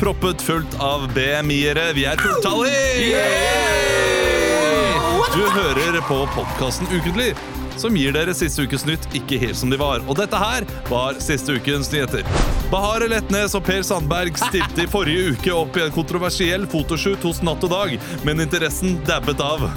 Proppet fullt av BMI-ere. Vi er fulltallige! Du hører på podkasten Ukentlig, som gir dere siste ukes nytt ikke helt som de var. Og dette her var siste ukens nyheter. Bahare Letnes og Per Sandberg stilte i forrige uke opp i en kontroversiell fotoshoot hos Natt og Dag, men interessen dabbet av.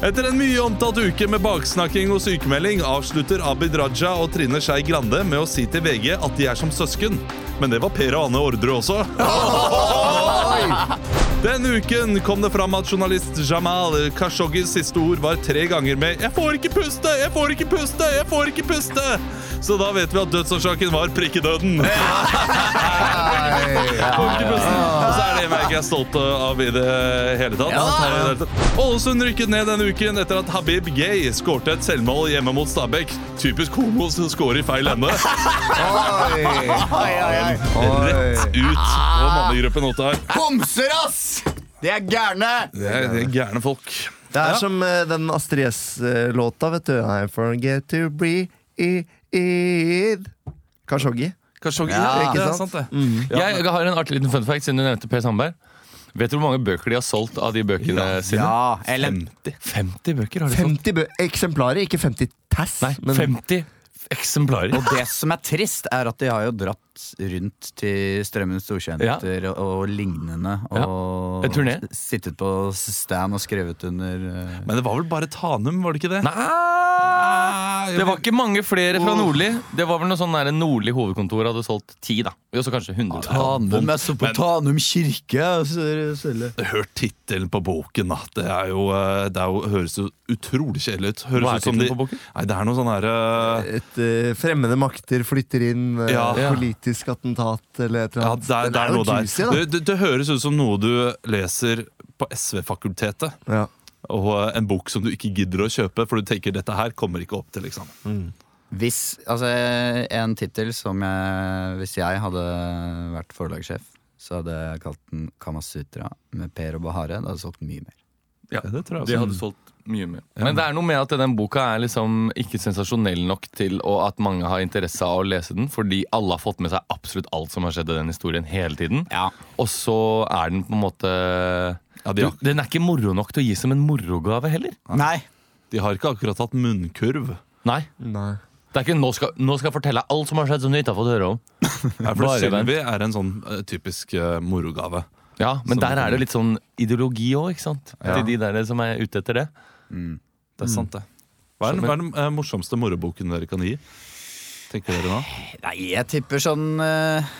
Etter en mye omtalt uke med baksnakking og sykemelding avslutter Abid Raja og Trine Skei Grande med å si til VG at de er som søsken. Men det var Per og Anne Ordre også. Denne uken kom det fram at journalist Jamal Khashoggis siste ord var tre ganger med 'Jeg får ikke puste! Jeg får ikke puste! Jeg får ikke puste!' Så da vet vi at dødsårsaken var prikkedøden. Og så er det en jeg ikke er stolt av i det hele tatt. Ålesund rykket ned denne uken etter at Habib Gay skårte et selvmål hjemme mot Stabæk. Typisk homo som scorer i feil ende. Rett ut på mannegruppen Ottar. Homser, ass! De er gærne! Det er, det er gærne folk. Det er Ja. som uh, den Astrid S-låta, vet du. I forget to breathe. Kashoggi. Kashoggi, Ja, Ja, ikke det er sant? det. Jeg har en artig liten fun fact siden du nevnte Per Sandberg. Vet du hvor mange bøker de har solgt av de bøkene sine? Ja, eller 50 bøker har de solgt. 50 bø eksemplarer, ikke 50 tass. Nei, men 50 eksemplarer. Og det som er trist, er at de har jo dratt rundt til Strømmens ja. og, og lignende. Ja. Og En turné. sittet på stand og skrevet under uh... Men det var vel bare Tanum, var det ikke det? Nei! Det var ikke mange flere fra Nordli. Det var vel noe sånn der Nordli hovedkontor hadde solgt ti, da. Og så kanskje 100. Tanum. Jeg så på Men- Tanum kirke. Hørt tittelen på boken, da. Det er jo, eh, det er jo, høres jo utrolig kjedelig ut. Høres Hva er ut tittelen de- på boken? Nei, det er noe sånn herre et eh, fremmede makter flytter inn, eh, Ja. Politisk attentat eller et eller Ja, annet. det er, det er noe der. juicy. Det, det, det høres ut som noe du leser på SV-fakultetet. Ja. Og en bok som du ikke gidder å kjøpe, for du tenker dette her kommer ikke opp til eksamen. Hvis, altså En tittel som jeg Hvis jeg hadde vært forlagssjef, så hadde jeg kalt den Kamasutra med Per og Bahare. Det hadde solgt mye mer. Ja, det tror jeg De hadde solgt mye mer. Men det er noe med at den boka er liksom ikke sensasjonell nok til og at mange har interesse av å lese den, fordi alle har fått med seg absolutt alt som har skjedd i den historien hele tiden. Ja. Og så er den på en måte Ja, de, du, Den er ikke moro nok til å gi som en morogave heller. Nei. de har ikke akkurat hatt munnkurv. Nei. Nei. Det er ikke nå skal, nå skal jeg fortelle alt som har skjedd som du ikke har fått høre om. Ja, for Bare Sylvi er en sånn eh, typisk eh, morogave. Ja, Men Som- der er det litt sånn ideologi òg, ikke sant? Til de der som er ute etter det. Det er sant, det. Hva er den, hva er den eh, morsomste moroboken dere kan gi? Tenker dere nå? Nei, jeg tipper sånn eh,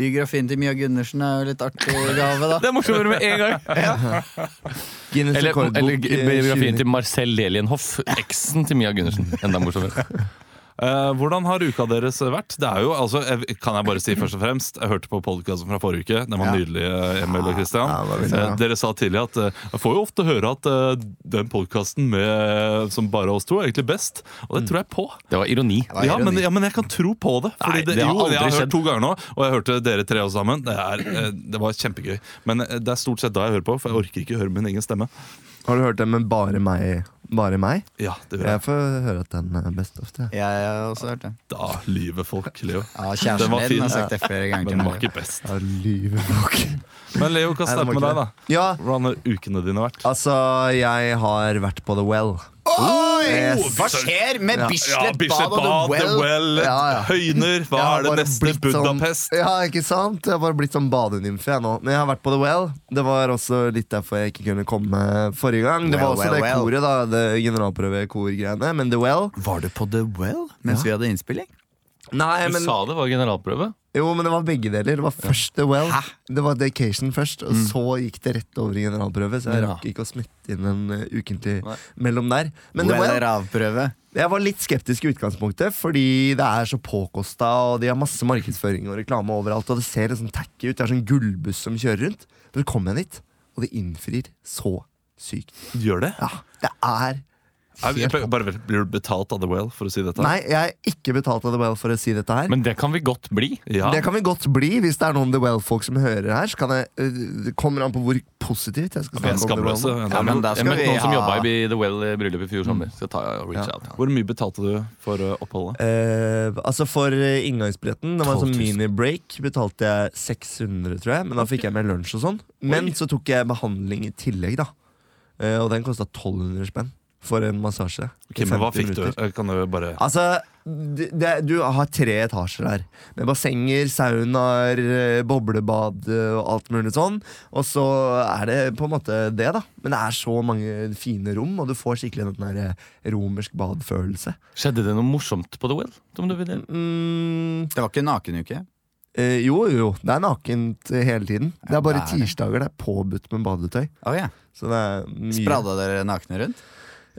Biografien til Mia Gundersen er jo litt artig gave, da. Det er morsommere med en gang! ja. Eller, eller biografien til Marcel Lelienhoff, eksen til Mia Gundersen. Enda morsommere. Eh, hvordan har uka deres vært? Det er jo, altså, jeg, Kan jeg bare si først og fremst Jeg hørte på podkasten fra forrige uke. Den var Ja. nydelig, eh, Emil og Christian. Ja, det var veldig. Eh, dere sa tidlig at jeg får jo ofte høre at den podkasten som bare oss to, er egentlig best. Og det tror jeg på. Det var ironi. var Ja men, ja, men jeg kan tro på det. Fordi Nei, det, det har jo, jeg har skjedd. hørt to ganger nå, og jeg hørte dere tre også sammen. Det, er, det var kjempegøy. Men det er stort sett da jeg hører på, for jeg orker ikke høre min egen stemme. Har du hørt det med bare meg? Bare meg? Ja, det gjør Jeg jeg. får høre at den er best ofte. Ja, Jeg har også hørt det. Da lyver folk, Leo. Ja, Kjæresten din fin, har sagt det flere ganger. Men den var ikke best. Ja, lyver folk. Men Leo, hva starter med deg, da? Ja, Hvordan har ukene dine vært? altså, jeg har vært på The Well. Oi! Hva skjer med Ja. Bislett, Bad og The Well? Ja, ja. Høyner. Hva er det neste? Budapest? Sånn, ja, ikke sant? Jeg har bare blitt sånn badenymfe jeg nå. Men jeg har vært på The Well. Det var også litt derfor jeg ikke kunne komme forrige gang. Det var også well, det well. koret, da. Det generalprøvekorgreiene. Men The Well Var du på The Well mens vi hadde innspilling? Nei, Du men, sa det var generalprøve. jo, men det var begge deler. Det var først The Well. Hæ? Det var Vacation først, og så gikk det rett over i generalprøve. Så jeg Ja. rakk ikke å smette inn en uh, ukentlig Nei. mellom der. Men The well Well er avprøve. Jeg var litt skeptisk i utgangspunktet, fordi det er så påkosta, og de har masse markedsføring og reklame overalt, og det ser sånn tacky ut. Det er sånn gullbuss som kjører rundt. Men så kom jeg dit, og det innfrir så sykt. Gjør det? Ja, det er helt bare, Blir du betalt av The Well for å si dette? Nei, jeg er ikke betalt av The Well for å si dette her. Men det kan vi godt bli. Ja. Det kan vi godt bli hvis det er noen The Well-folk som hører her. Så kan jeg, øh, det kommer an på hvor positivt jeg skal snakke om The. Well. Ja, men da Jeg møtte noen som jobba i The Well i bryllup i fjor sommer. Så jeg og reach Ja. out. Hvor mye betalte du for uh, oppholdet? Eh, altså For eh, inngangsbilletten, det var en sånn mini-break, betalte jeg 600, tror jeg. Men da fikk jeg med lunsj og sånn. Men så tok jeg behandling i tillegg, da. Eh, og den kosta 1200 spenn for en massasje. Ok, men hva fikk du? minutter. du? Kan du bare Altså, det, det, du har tre etasjer her. Med bassenger, saunaer, eh, boblebad eh, og alt mulig sånn. Og så er det på en måte det, da. Men det er så mange fine rom, og du får skikkelig den der eh, romersk bad-følelse. Skjedde det noe morsomt på The Well? Mm, Det var ikke nakenuke. eh, jo, jo. Det er nakent hele tiden. Det er bare det er tirsdager det er påbudt med badetøy. Oh, yeah. Så det er mye Spradda dere nakne rundt?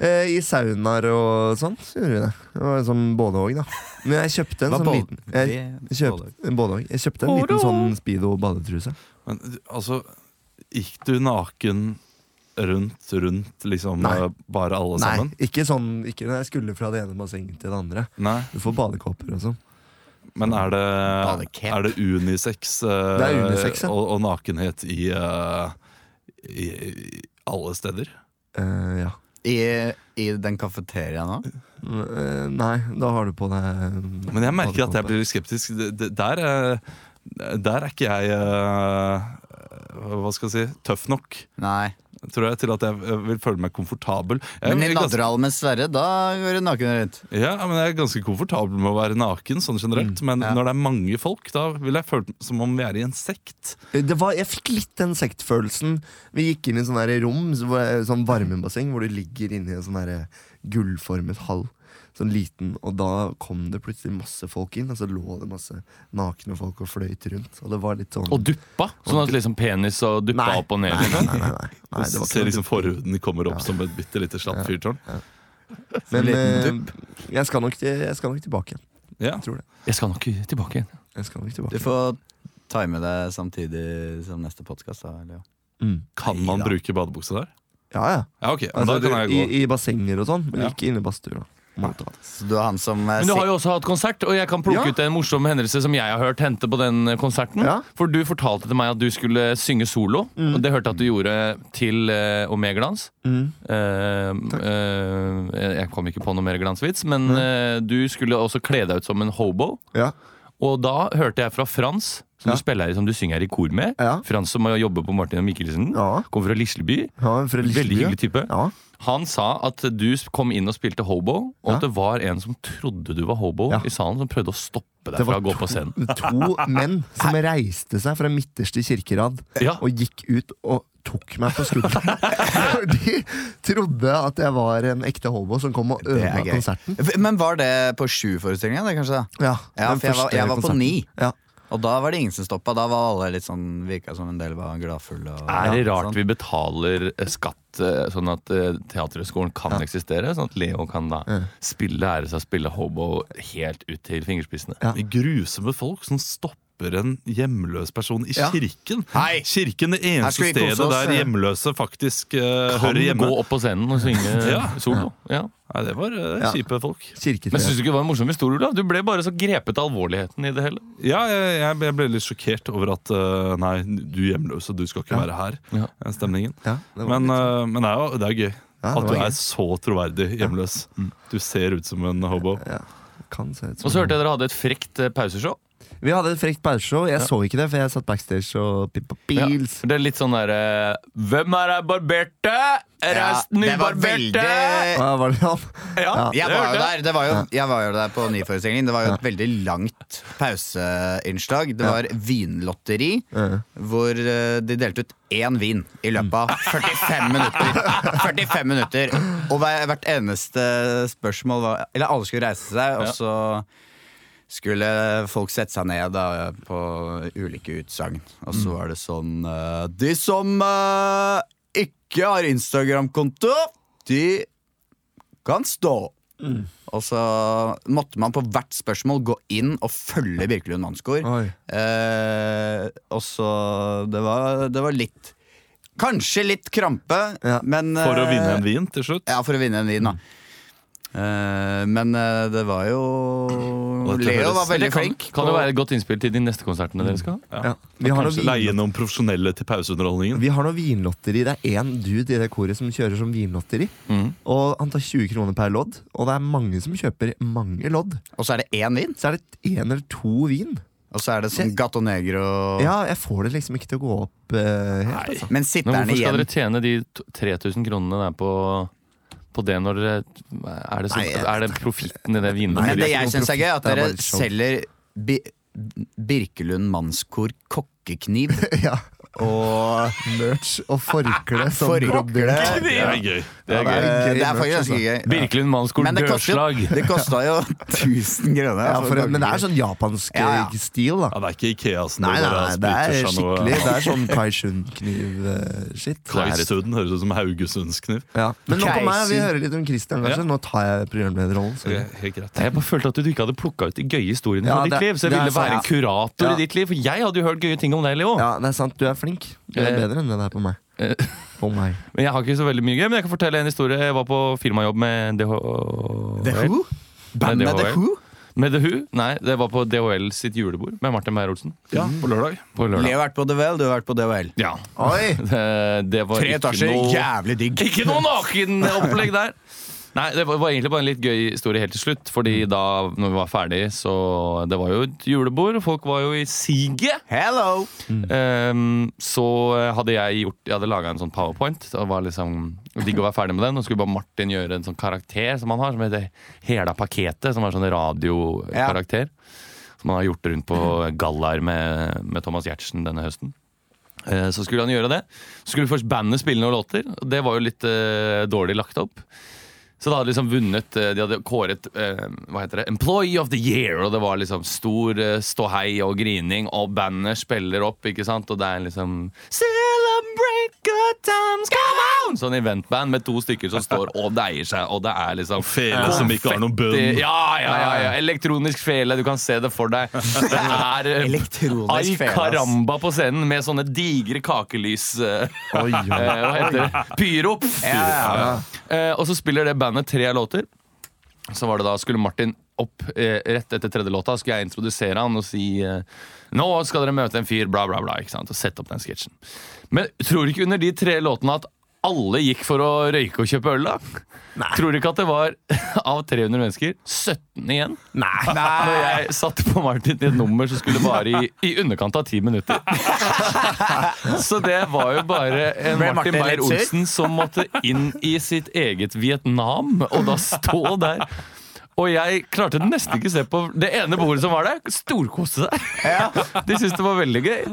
Eh, I saunaer og sånn, gjorde vi det. Det var sånn både òg, da. Men jeg kjøpte en sånn både- liten jeg, jeg kjøpte, både og. Jeg kjøpte en liten sånn speedo badetruse. Men altså, gikk du naken rundt, rundt liksom Nei. bare alle Nei, sammen? ikke sånn Ikke når jeg skulle fra det ene bassenget til det andre. Nei. Du får badekåper og sånn. Men er det, er det unisex, uh, Det er unisex, ja. og, og nakenhet i, uh, i, i alle steder? Uh, ja. I, I den kafeteriaen nå? Eh, nei, da har du på deg Men jeg merker at jeg blir skeptisk. Der, eh, der er ikke jeg eh, Hva skal jeg si tøff nok. Nei. Tror jeg Til at jeg eh, vil føle meg komfortabel. Jeg, Men i er Nadderhall med Sverre, da går du naken rundt. ja, men jeg er ganske komfortabel med å være naken, sånn generelt. Men ja. når det er mange folk, da vil jeg føle som om vi er i en sekt. det var, Jeg fikk litt den sektfølelsen. Vi gikk inn i sånn rom, så sånn varmebasseng, hvor du ligger inni en sånn gullformet hall. Sånn liten, Og da kom det plutselig masse folk inn, og så lå det masse nakne folk og fløyt rundt. Og det var litt sånn Og duppa? Sånn at liksom penis og duppa Nei. opp og ned? Nei, Liksom. nei, nei, nei, nei, det var ser liksom forhuden kommer opp som et bitte lite slapt fyrtårn. Men eh, jeg, skal nok, til- jeg skal nok tilbake. Ja. Jeg tror det. Jeg skal nok tilbake igjen. Jeg skal nok Du tilbake. får time det samtidig som neste podkast. Mm. Kan man bruke badebukse der? Ja, ja. Ja, okay. Altså, da kan jeg du, gå. i, I bassenger og sånn, men Ja. ikke inne i badstua. Så du er han som eh, Men du har jo også hatt konsert, og jeg kan plukke Ja. ut en morsom hendelse som jeg har hørt hente på den eh, konserten. Ja. For du fortalte til meg at du skulle synge solo, Mm. og det hørte jeg at du gjorde til uh, Omeglans. Mm. Uh, uh, jeg kom ikke på noe mer glansvits, men uh, du skulle også kle deg ut som en hobo. Ja. Og da hørte jeg fra Frans, som Ja. du spiller i, som du synger i kor med. Ja. Frans som jobber på Martin og Mikkelsen. Ja. Kommer fra Lisleby. Ja, fra Lisleby, Veldig hyggelig type. Ja. Han sa at du kom inn og spilte hobo, og at det var en som trodde du var hobo i salen, som prøvde å stoppe deg Det fra var å gå på scenen. To menn som reiste seg fra midterste kirkerad Ja. og gikk ut og tok meg på skulderen. For De trodde at jeg var en ekte hobo som kom og ødela konserten. Men var det på sju-forestillinga, det kanskje? Ja, Ja, for jeg var, jeg var på ni. Ja. Og da var det ingen som stoppa. Da var alle litt sånn Virka som en del var gladfulle. Er det rart sånn. vi betaler eh, skatt eh, sånn at eh, Teaterhøgskolen kan eksistere? Sånn at Leo kan da Ja. spille, lære seg å spille hobo helt ut til fingerspissene? Ja. Grusomme folk som stopper en hjemløs person i Ja. kirken. Hei! Kirken, det eneste stedet oss, der hjemløse faktisk uh, Kan hører hjemme. gå opp på scenen og synge Ja. solo. Ja. Nei, det var eh, Ja. kjipe folk. Kirketre. Men syns du ikke det var en morsom historie? Olav? Du ble bare så grepet av alvorligheten i det hele. Ja, jeg, jeg, ble- litt sjokkert over at uh, Nei, du hjemløs, og du skal ikke Ja. være her. Ja. eh, Stemningen. Ja, det Men, eh, men det er jo det er gøy. Ja, at du er så troverdig hjemløs. Du ser ut som en hobo. ja, kan se ut som Og så hørte jeg dere hadde et frekt eh, pauseshow. Vi hadde et frekt bæsjeshow. Jeg så ikke det, for jeg satt backstage og pippa Ja. pils. Det er litt sånn derre Hvem er her barberte? Er Ja, det var ubarberte? veldig Ja, var det han? Ja, jeg var, jo der, var jo, jeg var jo der på nyforestillingen. Det var jo et veldig langt pauseinnslag. Det var vinlotteri, Ja. hvor eh, de delte ut én vin i løpet av 45 minutter. 45 minutter Og hvert eneste spørsmål var Eller alle skulle reise seg, og Ja. så skulle folk sette seg ned da, på ulike utsagn. Og så var det sånn uh, De som uh, ikke har Instagram-konto, de kan stå. Og så måtte man på hvert spørsmål gå inn og følge Birkelund Mannskor. Eh, og så det var, det var litt Kanskje litt krampe, Ja. men For å eh, vinne en vin til slutt. Ja, for å vinne en vin, da. Eh, men eh, det var jo Leo høres- var veldig kan, flink. kan jo være et godt innspill til de neste konsertene dere skal. Ja. Vi, har noe vin, leie noen profesjonelle til pauseunderholdningen. vi har noe vinlotteri. Det er én dude i det koret som kjører som vinlotteri. Mm. Og Han tar 20 kroner per lodd, og det er mange som kjøper mange lodd. Og så er det én vin. Så er det én eller to vin. Og så er det sånn Gato Negro. Ja, Jeg får det liksom ikke til å gå opp uh, helt. Altså. Men sitter den igjen hvorfor skal dere tjene de 3000 kronene der på, på det når dere Er det, så, Nei, jeg- er det profitten i det Men vinlotteriet? det jeg syns er gøy, er at det er dere bare et show. selger Bi Birkelund Mannskor kokkekniv Ja. Og Merch og forkle som Forkle. Det er gøy. Det er Eh, gøy. Det er faktisk altså. ganske gøy. Birkelund jo, dørslag. det kosta jo 1000 kroner. Ja, for for, men det er sånn japansk Ja, ja. eh, stil, da. Ja, det er ikke Ikeasen. Nei, nei, nei, det er skikkelig Det er sånn Kai Shun-kniv-shit. Kaisund høres ut som Haugesundskniv. Ja. Men nå på meg, vi hører litt om Christian, kanskje. Nå tar jeg programlederrollen. Jeg bare følte at du ikke hadde plukka ut de gøye historiene Ja, fra ditt det- liv. Så jeg ville være kurator Ja. i ditt liv. For jeg hadde jo hørt gøye ting om deg, Leo. Ja, det er sant. Du er flink. Du er Eh, bedre enn det der på meg. eh. På meg. Men jeg har ikke så veldig mye gøy. Men jeg kan fortelle en historie. Jeg var på firmajobb med DH... The Who? Bandet Med The Who? Med The Who? Nei, det var på DHL sitt julebord med Martin Beyer-Olsen. Ja, på lørdag. På lørdag. Jeg har vært på DHL, du har vært på DHL. Ja. Oi! Det, det var Tre etasjer, noe jævlig digg. Ikke noe nakenopplegg der! Nei, det var, egentlig bare en litt gøy historie helt til slutt. Fordi da når vi var ferdig, så Det var jo et julebord, og folk var jo i siget. Hello! Um, så hadde jeg gjort Jeg hadde laga en sånn powerpoint. Det var liksom digg å være ferdig med den. Og skulle bare Martin gjøre en sånn karakter som han har, som heter Hela Paketet. Som er sånn radiokarakter. Som han har gjort rundt på gallaer med, med Thomas Giertsen denne høsten. Eh, Så skulle han gjøre det. Så skulle først bandet spille noen låter. Det var jo litt uh, dårlig lagt opp. Så det hadde liksom vunnet eh, De hadde kåret eh, hva heter det, Employee of the Year, og det var liksom stor eh, ståhei og grining, og bandet spiller opp, ikke sant, og det er liksom Celebrate good times, come on! Sånn eventband med to stykker som står og deier seg, og det er liksom Fele som ikke har noen bunn. Ja, ja, ja, ja. Elektronisk fele, du kan se det for deg. Det er ass. caramba på scenen med sånne digre kakelys Hva heter det? Pyro! Ja, ja, ja. Eh, og så spiller det bandet tre låter. Så var det da, skulle Martin opp eh, rett etter tredje låta. Skulle jeg introdusere han og si eh, Nå skal dere møte en fyr, bla, bla, bla. ikke sant? Og sette opp den sketsjen. Men tror du ikke under de tre låtene at alle gikk for å røyke og kjøpe øl, da? Tror du ikke at det var av 300 mennesker 17 igjen? Nei. Når jeg satte på Martin i et nummer som skulle vare i, i underkant av ti minutter. Så det var jo bare en Martin Martin Beyer-Olsen som måtte inn i sitt eget Vietnam, og da stå der. Og jeg klarte nesten ikke å se på det ene bordet som var der. Storkoste seg. De syntes det var veldig gøy.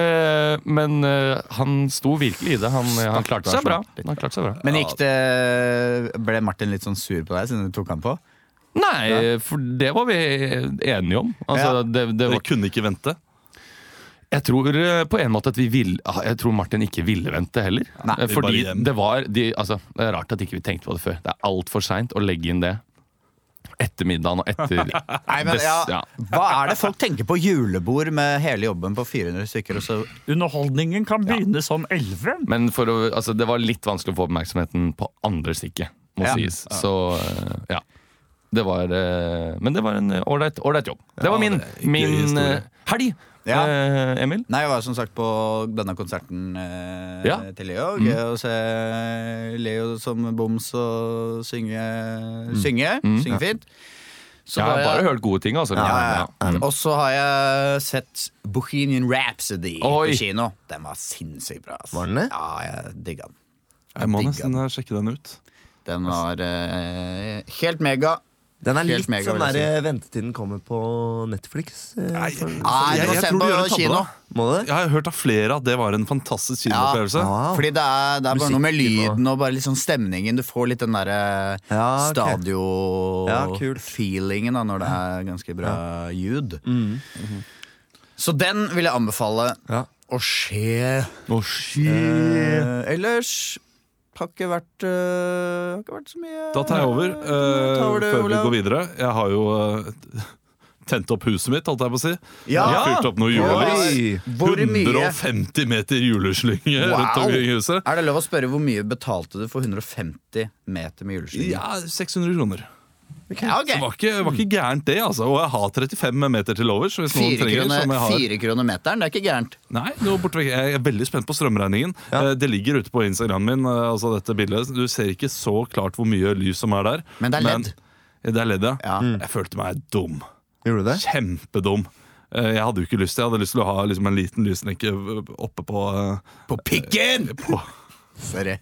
Eh, men eh, han sto virkelig i det. Han, han klarte seg bra. Han klarte seg bra. Men gikk det Ble Martin litt sånn sur på deg siden du tok han på? Nei, for det var vi enige om. Altså, Ja. det, det Dere var, kunne ikke vente. jeg tror eh, på en måte at vi vil, ah, Jeg tror Martin ikke ville vente heller. Nei, Eh, vi Fordi hjem. det var de, altså, Det er rart at ikke vi tenkte på det før. Det er altfor seint å legge inn det etter middagen og etter Nei, men ja, ja. Hva er det folk tenker på julebord med hele jobben på 400 stykker? Også? Underholdningen kan begynne som 11. Men for å, altså, det var litt vanskelig å få oppmerksomheten på andre stikket, må Ja. sies. Så eh, ja. Det var eh, Men det var en ålreit jobb. Det var Ja, min, min eh, helg, Ja. eh, Emil. Nei, jeg var som sagt på denne konserten eh, Ja. til Leo. Gøy å se Leo som boms og synge Synge, synge fint. Så Jeg har bare bare hørt gode ting, altså. ja, ja, Ja. Og så har jeg sett Bohemian Rhapsody Oi. på kino. Den var sinnssykt bra. Altså. Var den det? Ja, jeg digga den. Jeg må nesten den. sjekke den ut. Den var eh, helt mega. Den er Helt litt mega, sånn vil jeg der ventetiden kommer på Netflix. eh, Nei, for- Nei, jeg- jeg, må jeg tror du gjør en kino. da. Må det? Jeg har hørt av flere at det var en fantastisk kinoopplevelse. Wow. Fordi det er, det er bare noe med Musikken og- lyden og bare litt sånn stemningen. Du får litt den derre Ja, ok. Ja, kult. stadio-feelingen da når det er ganske bra ljud. Mm. Så den vil jeg anbefale Ja. å se. Å, shit. Eh, ellers har ikke vært uh, Har ikke vært så mye Da tar jeg over, uh, Ta over det, før vi går videre. Jeg har jo uh, tent opp huset mitt, holdt jeg på å si. Ja. Jeg Fylte opp noe julelys. Oi. Hvor mye 150 meter juleslynge rundt omkring i huset. Er det lov å spørre hvor mye betalte du for 150 meter med juleslynger? Ja, 600 kroner. Ja, okay. Det var ikke, var ikke gærent, det. altså Og jeg har 35 meter til overs. Hvis noen Fire trenger, som kroner, jeg har. fire kroner meteren, det er ikke gærent. Nei. Jeg er veldig spent på strømregningen. Ja. Det ligger ute på Instagram min. eh, Altså dette bildet Du ser ikke så klart hvor mye lys som er der. Men det er ledd. Men, det er ledd, ja. Ja. Jeg følte meg dum. Gjorde du det? Kjempedum. Eh, Jeg hadde jo ikke lyst til Jeg hadde lyst til å ha liksom en liten lyslenke oppe på, eh, På pikken! på, Sorry.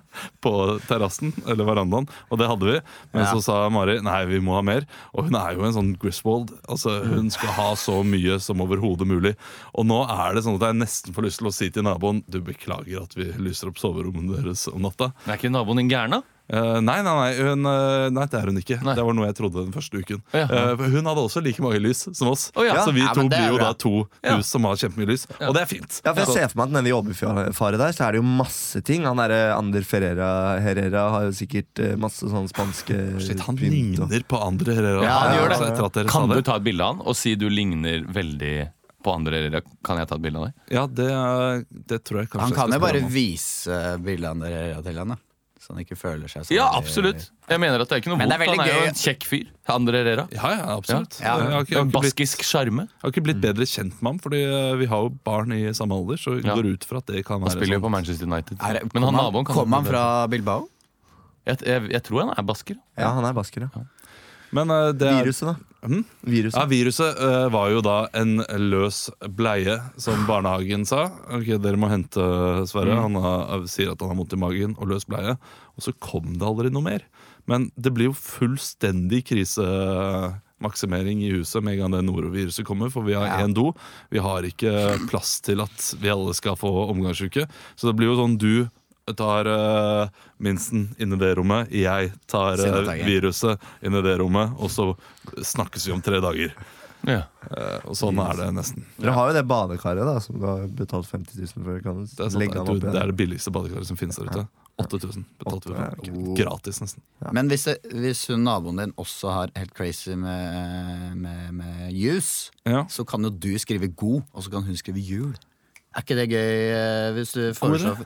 på terrassen, eller verandaen, og det hadde vi. Men Ja. så sa Mari nei, vi må ha mer. Og hun er jo en sånn Griswold. Altså, hun skal ha så mye som overhodet mulig. Og nå er det sånn at jeg nesten får lyst til å si til naboen Du beklager at vi lyser opp soverommene deres om natta. Er ikke naboen din gæren, da? Eh, nei, nei, nei, hun, eh, nei, det er hun ikke. Nei. Det var noe jeg trodde den første uken. Ja. Uh, hun hadde også like mange lys som oss. oh, ja. Så vi Ja, to blir jo bra. da to Ja. hus som har kjempemye lys. Og det er fint. Ja, for jeg ser for meg at nede i Åbyfaret der Så er det jo masse ting. Han derre Ander Ferreira Herrera har jo sikkert masse sånn spanske Shit, han pynt og- ligner på Ander Herrera. Ja, han gjør det. Altså, Kan du ta et bilde av han og si du ligner veldig på andre? Herrera. kan jeg ta et bilde av deg? Ja, det, det tror jeg kanskje Han kan jo bare vise bildet av vise til han, til henne. Så han ikke føler seg sånn. Ja, absolutt. Jeg mener at det er ikke noe Men det vondt. veldig Han er jo en kjekk fyr. Andre Rera. Ja, ja, absolutt. Ja. Jeg, har ikke, jeg, har En ikke blitt, baskisk sjarme. jeg har ikke blitt bedre kjent med ham, Fordi eh, vi har jo barn i samme alder. Så Ja. går ut fra at det kan Han være spiller jo sånn. på Manchester United. Er det- Men han kom naboen kan Kom han fra Bilbao? Jeg, jeg, jeg tror han er basker. Ja, han er basker, ja. Men uh, det er Viruset, da. Mhm. Viruset. Ja, Viruset uh, var jo da en løs bleie, som barnehagen sa. Ok, Dere må hente Sverre. Han har, sier at han har vondt i magen og løs bleie. Og så kom det aldri noe mer. Men det blir jo fullstendig krisemaksimering i huset med en gang det noroviruset kommer. For vi har Ja. do. Vi har ikke plass til at vi alle skal få omgangsuke. Så det blir jo sånn du tar uh, minsten inn i det rommet, jeg tar uh, viruset inn i det rommet, og så snakkes vi om tre dager. Ja. Uh, og sånn er det nesten. Dere har jo det badekaret da som du har betalt 50 000 for. Kan Det er, sant, legge tror opp det er det billigste badekaret som finnes der ute. 8000 betalte vi for. ja. Gratis, nesten. Men hvis, det, hvis hun naboen din også har helt crazy med, med, med juice, Ja. så kan jo du skrive god, og så kan hun skrive jul. Er ikke det gøy? eh, Hvis du foreslår,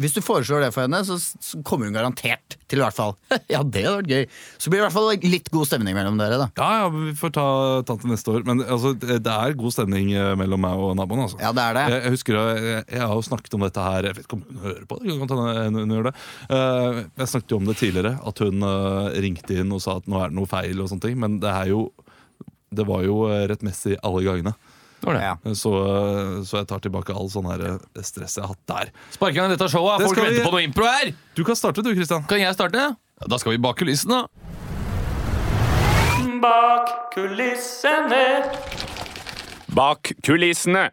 hvis du foreslår det for henne, så, så kommer hun garantert til, i hvert fall. ja, det hadde vært gøy. Så blir det i hvert fall litt god stemning mellom dere, da. Ja, ja, vi får ta, ta til neste år. Men altså, det er god stemning eh, mellom meg og naboen. Altså. Ja, det er det. Jeg, jeg husker jeg, jeg har jo snakket om dette her Jeg vet ikke om hun hører på det. kan hun gjør det. Eh, jeg snakket jo om det tidligere, at hun eh, ringte inn og sa at nå er det noe feil. og sånne ting Men det er jo Det var jo eh, rettmessig alle gangene. Det det. Ja. Så, eh, så jeg tar tilbake all sånn her eh, stress jeg har hatt der. Spark i gang dette showet. Det Folk venter vi- på noe impro her! Du kan starte, du, Kristian. Kan jeg starte? Ja, Da skal vi bak kulissene. Bak kulissene. Bak kulissene.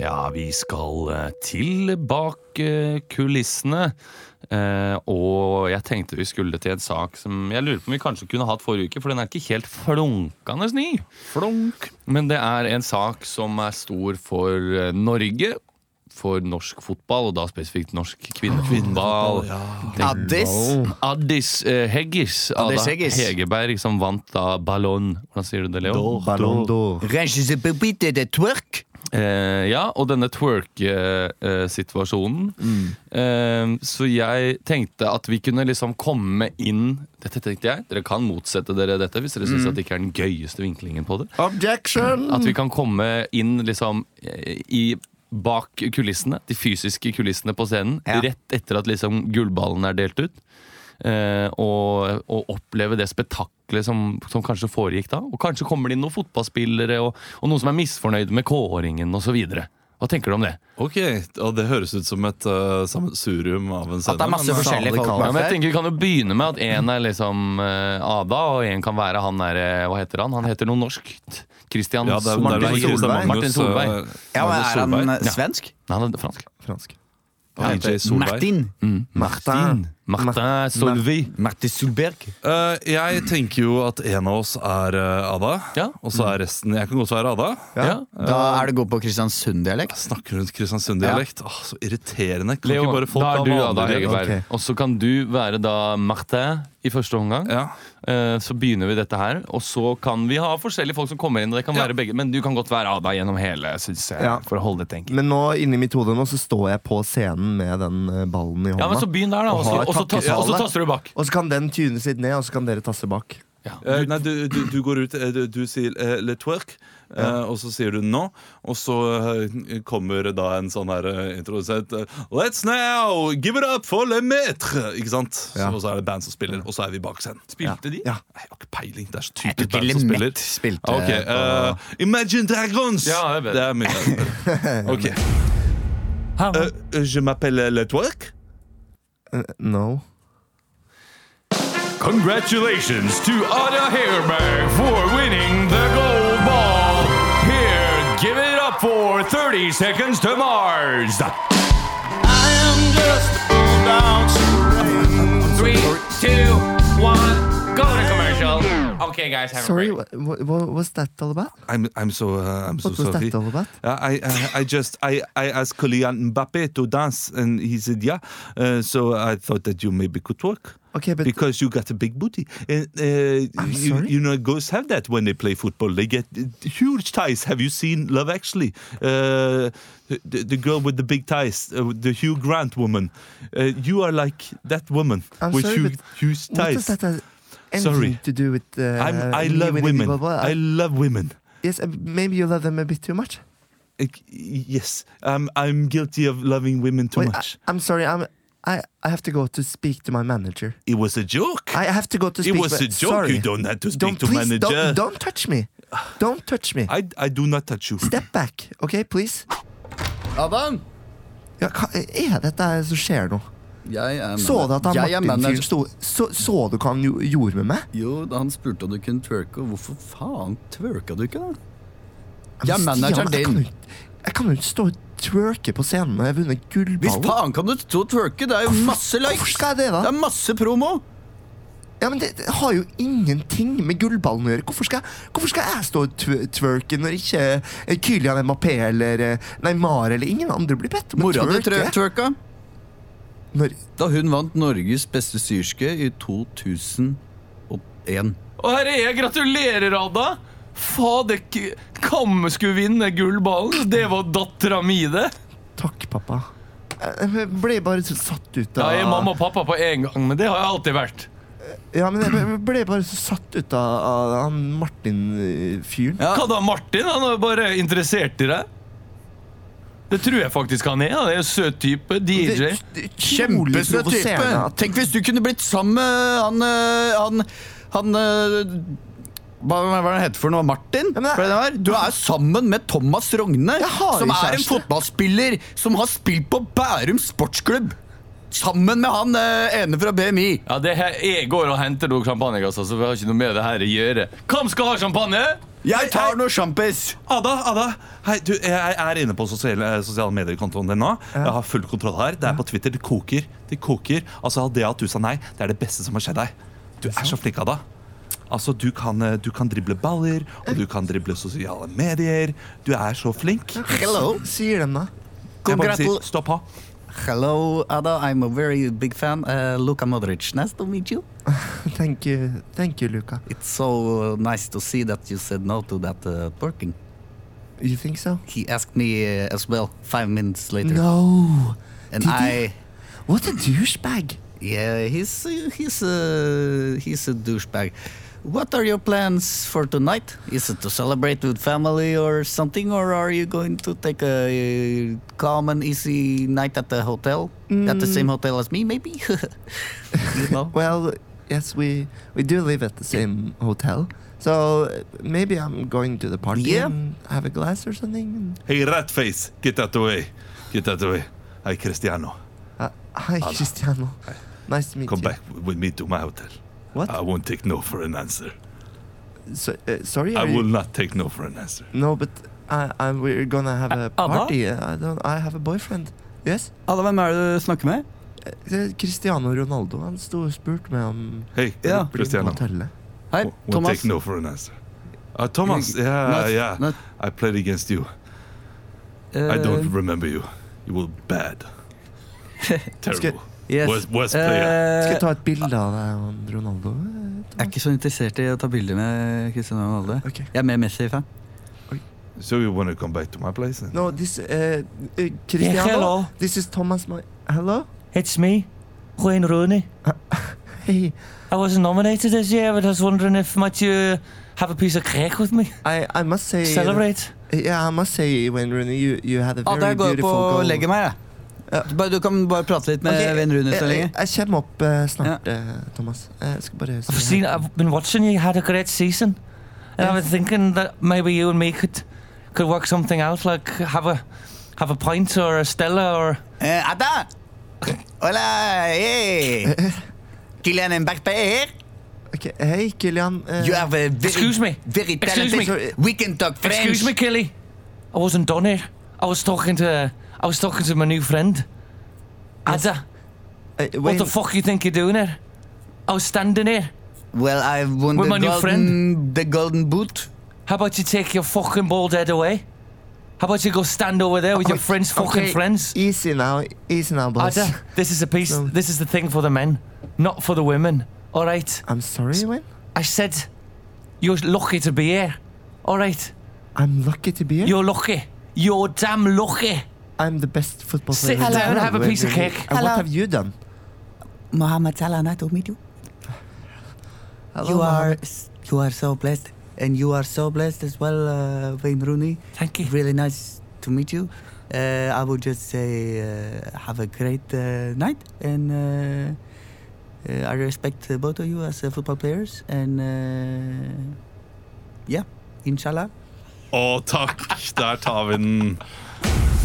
Ja, vi skal eh, til bak eh, kulissene. Eh, og jeg tenkte vi skulle til en sak som jeg lurer på om vi kanskje kunne hatt forrige uke, for den er ikke helt flunkende ny. Flunk. Men det er en sak som er stor for eh, Norge. For norsk fotball, og da spesifikt norsk kvinnefotball. Addis. Addis uh, Heggis. Addis Ada Heggis. Hegerberg, som vant da Ballon. Hvordan sier du det, Leo? Ballon d'Or. twerk. Eh, ja, og denne twerk-situasjonen. Eh, så jeg tenkte at vi kunne liksom komme inn Dette tenkte jeg, Dere kan motsette dere dette hvis dere syns at det ikke er den gøyeste vinklingen på det. Objection! At vi kan komme inn liksom eh, i bak kulissene, de fysiske kulissene på scenen, Ja. rett etter at liksom gullballen er delt ut. Eh, og, og oppleve det spetakkelet som, som kanskje foregikk da. Og kanskje kommer det inn noen fotballspillere og, og noen som er misfornøyde med kåringen osv. Hva tenker du om det? Ok, og Det høres ut som et uh, sammensurium av en scene. At det er masse men, forskjellige folk. Ja, men jeg tenker Vi kan jo begynne med at en er liksom uh, Ada, og en kan være han der eh, Hva heter han? Han heter noe norskt. Christian ja, det er, det er Martin vel Solveig. Martin Solveig. uh, Ja, men Er han eh, Ja. svensk? Nei, han er fransk. Fransk. Han heter Martin. Mm. Martin. Martin Solveig. Martin Solberg. Eh, jeg tenker jo at en av oss er eh, Ada, Ja. og så er resten Jeg kan godt være Ada. Ja. Da er det god på Kristiansund-dialekt. Snakker rundt Kristiansund-dialekt. Åh, Så irriterende. Kan Leo, ikke bare folk da ha er du Ada vanlig dialekt? Ok. Og så kan du være da Martin i første omgang. Ja. Eh, Så begynner vi dette her, og så kan vi ha forskjellige folk som kommer inn. Og det kan Ja. være begge Men du kan godt være Ada gjennom hele, synes jeg, Ja. for å holde det enkelt. Men nå inni mitt hode nå så står jeg på scenen med den eh, ballen i hånda. Ja, men så begynn der, da. Og så, har og så, tas- og så du bak. Og så kan den tunes litt ned, og så kan dere tasse bak. Ja. Eh, nei, du, du, du går ut, eh, du, du sier eh, le twerk, eh, og så sier du no, og så eh, kommer da en sånn her eh, introdusent eh, Let's now give it up for le maître! Ikke sant? Ja. Så, og så er det band som spiller, og så er vi bak scenen. Spilte de? Ja. Nei, Jeg har ikke peiling. Det er så Jeg tror typisk ikke band som spiller. Spilte Ok, eh, Imagine Dragons! Ja, det er det er mye Ok. Eh, je m'appelle le twerk. Eh, no. Congratulations to Ada Hegerberg for winning the gold ball. Here, give it up for 30 seconds to Mars. I am just Three, two, one, go to commercial. Okay, guys, have Sorry, a what, break. what, what was that all about? I'm, I'm so, uh, I'm so What was sorry. that all about? Uh, I, I, I just I, I asked Kylian Mbappe to dance, and he said yeah. Uh, so I thought that you maybe could work Okay, but because you got a big booty. And, uh, I'm you, sorry? you know, girls have that when they play football. They get uh, huge ties. Have you seen Love Actually? Uh, the, the girl with the big ties, uh, the Hugh Grant woman. Uh, you are like that woman I'm with sorry, huge, but huge what ties. does that have anything Sorry. to do with uh, I'm, I love women. blah, blah, blah? I love women. yes, uh, maybe you love them a bit too much. Yes, I'm, I'm guilty of loving women too Wait, much. I, am sorry. I'm. I, I have to go to speak to my manager. It was a joke. I have to go to it was but- a joke. Sorry. You don't have to speak Don't to please manager. don't, don't touch me. Don't touch me. I, I do not touch you. Step back, okay, please. Adam! Ja, hva er dette som skjer nå? Jeg er Så du at han jeg Martin-fyren sto så, så du hva han jo- gjorde med meg? Jo, da han spurte om du kunne twerke, og hvorfor faen twerka du ikke, da? Jeg er manageren din. Jeg kan jo ikke stå og twerke på scenen når jeg har vunnet Hvis faen kan du stå og twerke? Det er jo masse likes! skal jeg det, Det er masse promo! Ja, men det, det har jo ingenting med gullballen å gjøre. Hvorfor skal, hvorfor skal jeg stå og tw- twerke når ikke eh, Kylian Mbappé eller eh, Neymar eller ingen andre blir bedt om å Mora di twerke? twerka Når, da hun vant Norges beste syrske i 2001. Og her er jeg. Gratulerer, Ada. Fader, Kamme Kam skulle vinne gullballen. Det var dattera mi, det. takk, pappa. Jeg jeg ble bare så satt ut Ja, av jeg er mamma og pappa på en gang, men det har jeg alltid vært. Ja, men jeg ble- bare så satt ut av, av han Martin-fyren. Ja. Hva da, Martin? Han er bare interessert i deg. Det tror jeg faktisk han er. Det er en søt type. DJ. Kjempesøt type! Tenk hvis du kunne blitt sammen med han øh, Han, han øh, hva hva er det heter for noe? Martin? Men jeg- er? Du er sammen med Thomas Rogne, som er en fotballspiller som har spilt på Bærum sportsklubb. Sammen med han eh, ene fra BMI. Ja, det her, Jeg går og henter noen altså, så vi har ikke noe med det her å gjøre. Hvem skal ha champagne? Jeg tar noe sjampis! Ada, Ada, hei, du, jeg er inne på sosiale, sosiale medier-kontoen din nå. Jeg har full kontroll her. Det er på Twitter. Det koker. Det koker. Altså, Det at du sa nei, det er det beste som har skjedd deg. Du er så flink, Ada. Altså, du kan, du kan drible baller, og du kan drible sosiale medier. Du er så flink. Hello. Sier den da. Jeg bare sier, Stopp ha. Hello, Ada. I'm a very big fan. Uh, Luka Modric. Nice to meet you. Thank you, thank you, Luca. It's so nice to see that you said no to that uh, twerking. You think so? He asked me uh, as well five minutes later. No. and did he? I. What a douchebag. Yeah, he's he's a he's a douchebag. What are your plans for tonight? Is it to celebrate with family or something, or are you going to take a calm and easy night at the hotel, at the same hotel as me, maybe? you know. Well, yes, we we do live at the same hotel. So uh, maybe I'm going to the party Yeah. and have a glass or something. Hey, rat face. Get that away. Get that away. Hi, Cristiano. Uh, hi, Cristiano. Nice to meet Come you. Come back with me to my hotel. What? I won't take no for an answer. So, uh, sorry, I will you- not take no for an answer. No, but I, I, we're gonna have a party. I don't. I have a boyfriend. Yes. Ada, hvem er det du snakker med? Eh, Cristiano Ronaldo han sto og spurte meg om Hei, Ja. Cristiano. Hei, We'll Thomas. take no for an answer. Uh, Thomas, yeah, Not- yeah. not- I played against you. I Eh, don't remember you. You were bad. Terrible. Yes. Worst, worst player. Eh, Skal jeg ta et bilde av deg og Ronaldo? jeg er ikke så interessert i å ta bilder med Cristiano Ronaldo. Okay. Jeg er mer Messi-fan. So you want to come back to my place? Then? No, this uh, uh, Cristiano. Yeah, hello. This is Thomas. My hello. It's me, Wayne Rooney. Hey, I wasn't nominated this year, but I was wondering if might you have a piece of cake with me? I I must say. Celebrate. Yeah, I must say, Wayne Rooney, you you had a very på beautiful goal. legge meg, jeg. Ja. Du, bare- du kan bare prate litt med okay, Ven Rune så jeg, lenge. jeg kommer opp uh, snart, eh, Thomas. Jeg skal bare I've seen. I've been watching you. Had a great season, and I was thinking that maybe you and me could could work something out, like have a have a pint or a Stella or Eh, Ada! Hola, hey! Kylian Mbappé here. Okay, Hei, Kilian. Uh, You a very, Excuse me. very Excuse me. talented. We can talk French. Excuse me, Killy. I wasn't done here. I was talking to I was talking to my new friend. Ada, eh, what the fuck you think you're doing here? I was standing here. Well, I've won With the my new friend. the golden boot. How about you take your fucking bald head away? How about you go stand over there with your Okay, friends' fucking okay, friends? Easy now, easy now, boss. Ada, this is a piece. No. This is the thing for the men, not for the women. All right. I'm sorry, Wayne. I said, you're lucky to be here. All right. I'm lucky to be here. You're lucky. You're damn lucky. I'm the best football Sit player. in the down and world, have a piece of cake. And Hello. what have you done? Mohammed Salah, nice to meet you. Hello, you are Mohammed. you are so blessed, and you are so blessed as well, uh, Wayne Rooney. Thank you. Really nice to meet you. Uh, I would just say uh, have a great uh, night, and uh, uh, I respect uh, both of you as uh, football players. And uh, yeah, inshallah. Å, takk! Der tar vi den.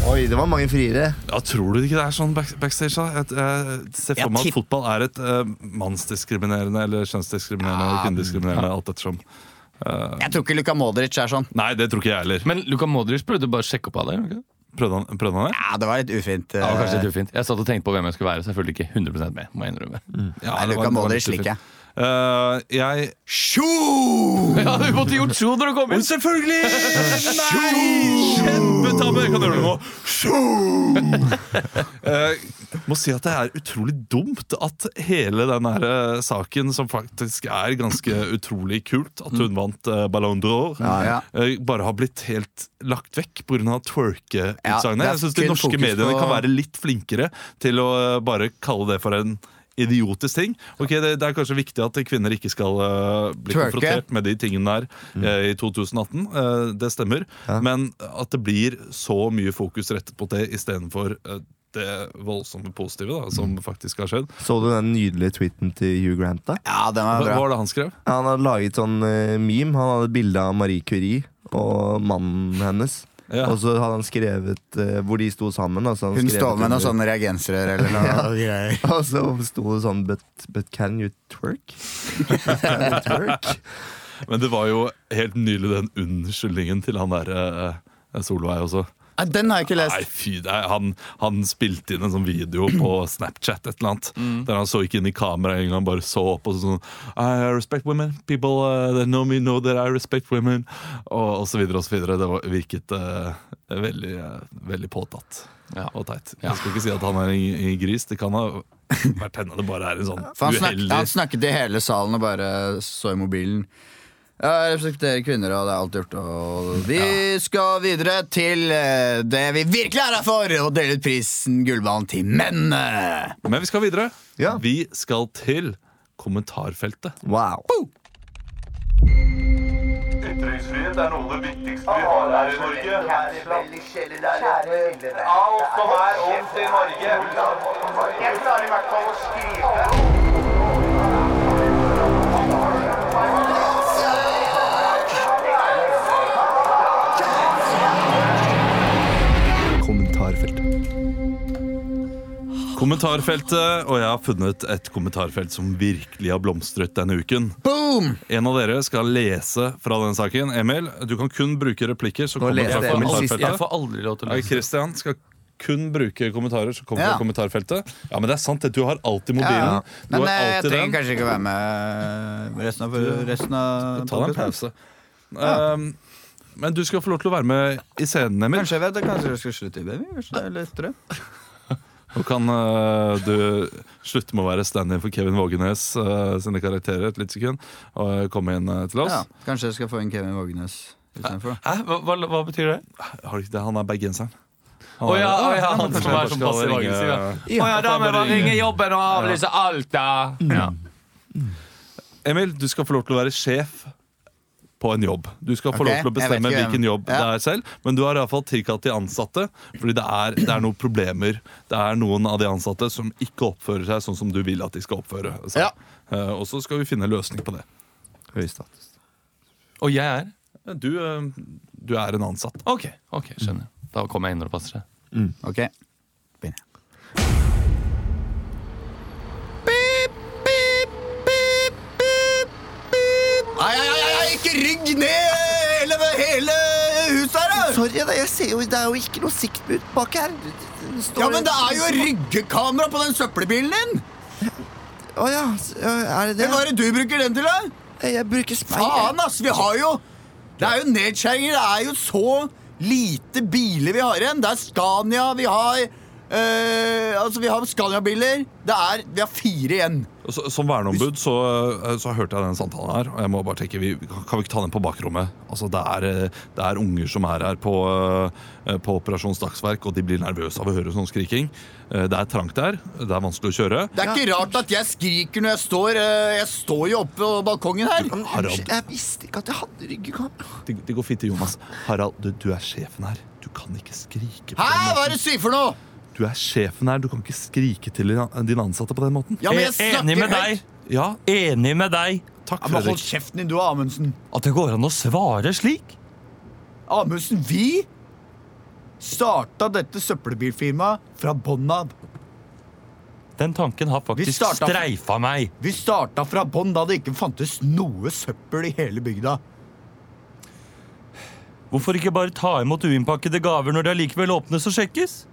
Oi, det var mange friere. Ja, Tror du ikke det er sånn back backstage? da? Jeg, jeg ser for meg at fotball er et uh, mannsdiskriminerende eller kjønnsdiskriminerende eller kvinnediskriminerende. alt ettersom. Jeg tror ikke Luka Modric er sånn. Nei, det tror ikke jeg heller. Men Luka Modric prøvde bare å sjekke opp av deg? ikke? Prøvde han, prøvde han det? Ja, det var litt ufint. Ja, kanskje uh, litt ufint. Jeg satt og tenkte på hvem jeg skulle være, så jeg fulgte ikke 100 med. må jeg innrømme. Ja, Nei, Luka Modric liker jeg. Ufint. jeg jeg Ja, du måtte gjort sjo når du kom inn! Selvfølgelig! Nei! Kjempetabbe! Kan du gjøre det nå. Eh, må si at det er utrolig dumt at hele den her eh, saken, som faktisk er ganske utrolig kult, at hun vant uh, Ballon d'Or, ja. eh, bare har blitt helt lagt vekk pga. Ja, twerke-utsagnet. det er Jeg syns de norske mediene på- kan være litt flinkere til å bare kalle det for en idiotisk ting. Ok, det, det er kanskje viktig at kvinner ikke skal uh, bli Twerke. konfrontert med de tingene der uh, i 2018. Uh, det stemmer. Men at det blir så mye fokus rettet på det istedenfor uh, det voldsomme positive da, som faktisk har skjedd. Så du den nydelige tweeten til Hugh Grant? da? Ja, den var var hva var det han skrev? Han hadde laget sånn eh, meme. Han hadde et bilde av Marie Curie og mannen hennes. Ja. Og så hadde han skrevet eh, hvor de sto sammen. Altså så Hun sto står med noen sånne reagensrør eller noe Ja. greier. Og så sto det sånn but, but can you twerk? can you twerk? Men det var jo helt nylig den unnskyldningen til han der uh, Solveig også. Ja, den har jeg ikke Nei, lest. fy, det er- han, han spilte inn en sånn video på Snapchat et eller annet Der han så ikke inn i kameraet engang, bare så opp og sånn I respect women. People uh, that know me know that I respect women. Og, og så videre og så videre. Det var, virket uh, veldig, uh, veldig påtatt Ja. og teit. Jeg skal ikke si at han er en, gris. Det kan ha vært henne det bare er en sånn uheldig han snakket i hele salen og bare så i mobilen. Jeg respekterer kvinner, og det er alt gjort. Og vi skal videre til eh, det vi virkelig er her for, å dele ut prisen Gullballen til mennene. Men vi skal videre. Ja. Vi skal til kommentarfeltet. Wow. Ytringsfrihet er noe av det viktigste vi har her i Norge. Alt som er ondt i Norge. Jeg klarer i hvert fall Kommentarfeltet, og jeg har funnet et kommentarfelt som virkelig har blomstret denne uken. Boom! En av dere skal lese fra den saken. Emil, du kan kun bruke replikker. Så kommer fra jeg Emil Jeg får aldri lov til å Ja, lese. Christian skal kun bruke kommentarer som kommer Ja. fra kommentarfeltet. Ja, men det er sant. Du har alltid mobilen. Ja, Du Men har eh, jeg trenger den. kanskje ikke være med resten av, resten av Ta deg en pause. Ja. Um, men du skal få lov til å være med i scenen, Emil. Kanskje jeg vet det, kanskje jeg skal slutte i baby? Kanskje det er lettere? Nå kan uh, du slutte med å være stand-in for Kevin Vågenes uh, sine karakterer et lite sekund, og komme inn uh, til oss. Ja, kanskje jeg skal få inn Kevin Vågenes istedenfor. Hæ? Hva, hva, hva betyr det? Har du ikke det? Han er bergenseren. Han Å oh, ja, oh, ja, han som er som passer. Ja. Ja, Å ja, da må jeg ringe jobben og avlyse alt, da. Ja. Emil, du skal få lov til å være sjef på en jobb. Du skal få okay, lov til å bestemme ikke hvilken jobb Ja. det er selv, men du har iallfall tilkalt de ansatte, fordi det er, det er noen problemer. Det er noen av de ansatte som ikke oppfører seg sånn som du vil at de skal oppføre seg. Ja. Uh, og så skal vi finne en løsning på det. Høy status. Og jeg er? Du, uh, du er en ansatt. Ok, ok, skjønner. Da kommer jeg inn når det passer seg. Ok, begynner. Ai, ai, ai, ai, rygg ned hele, hele huset her, da! Sorry, da, jeg ser jo, det er jo ikke noe siktbud bak her. Står- Ja, men det er jo ryggekamera på den søppelbilen din! Å ja, ja, er det det? Hva er det du bruker den til, da? Jeg bruker speil. Faen, ass! Vi har jo Det er jo nedskjæringer. Det er jo så lite biler vi har igjen. Det er Scania, vi har øh, Altså, vi har Scania-biler. Det er Vi har fire igjen. Så, som verneombud så, eh, så hørte jeg den samtalen her, og jeg må bare tenke, vi, kan vi ikke ta den på bakrommet? Altså, det er, eh, det er unger som er her på, eh, på Operasjons Dagsverk, og de blir nervøse av å høre sånn skriking. Det er trangt der, det er vanskelig å kjøre. Det er ikke rart at jeg skriker når jeg står Jeg står jo oppe på balkongen her. Du, Harald. Jeg visste ikke at jeg hadde ryggekamera. Det, det går fint til Jonas. Harald, du, du er sjefen her. Du kan ikke skrike på Hæ, den hva er det du sier for noe? Du er sjefen her, du kan ikke skrike til din- dine ansatte på den måten. Ja, men jeg Enig med deg. Ja, Enig med deg. takk, Ja, men hold Fredrik. kjeften din, du, Amundsen. At det går an å svare slik. Amundsen, vi starta dette søppelbilfirmaet fra bånn av. Den tanken har faktisk starta- streifa meg. Vi starta fra bånn da det ikke fantes noe søppel i hele bygda. Hvorfor ikke bare ta imot uinnpakkede gaver når det allikevel åpnes og sjekkes?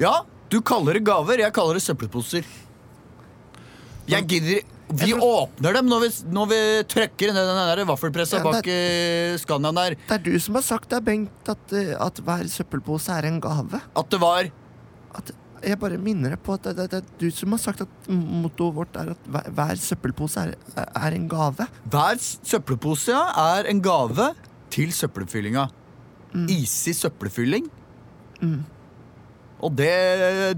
Ja, du kaller det gaver, jeg kaller det søppelposer. Jeg gidder Vi åpner dem når vi, når vi trykker ned den der vaffelpressa Ja, bak eh, Scaniaen der. Det er du som har sagt det, Bengt, at, eh, at hver søppelpose er en gave. At det var At, jeg bare minner deg på at det, det, det er du som har sagt at mottoet vårt er at hver, hver søppelpose er, er en gave. Hver s- søppelpose ja, er en gave til søppelfyllinga. Isig søppelfylling. Og det,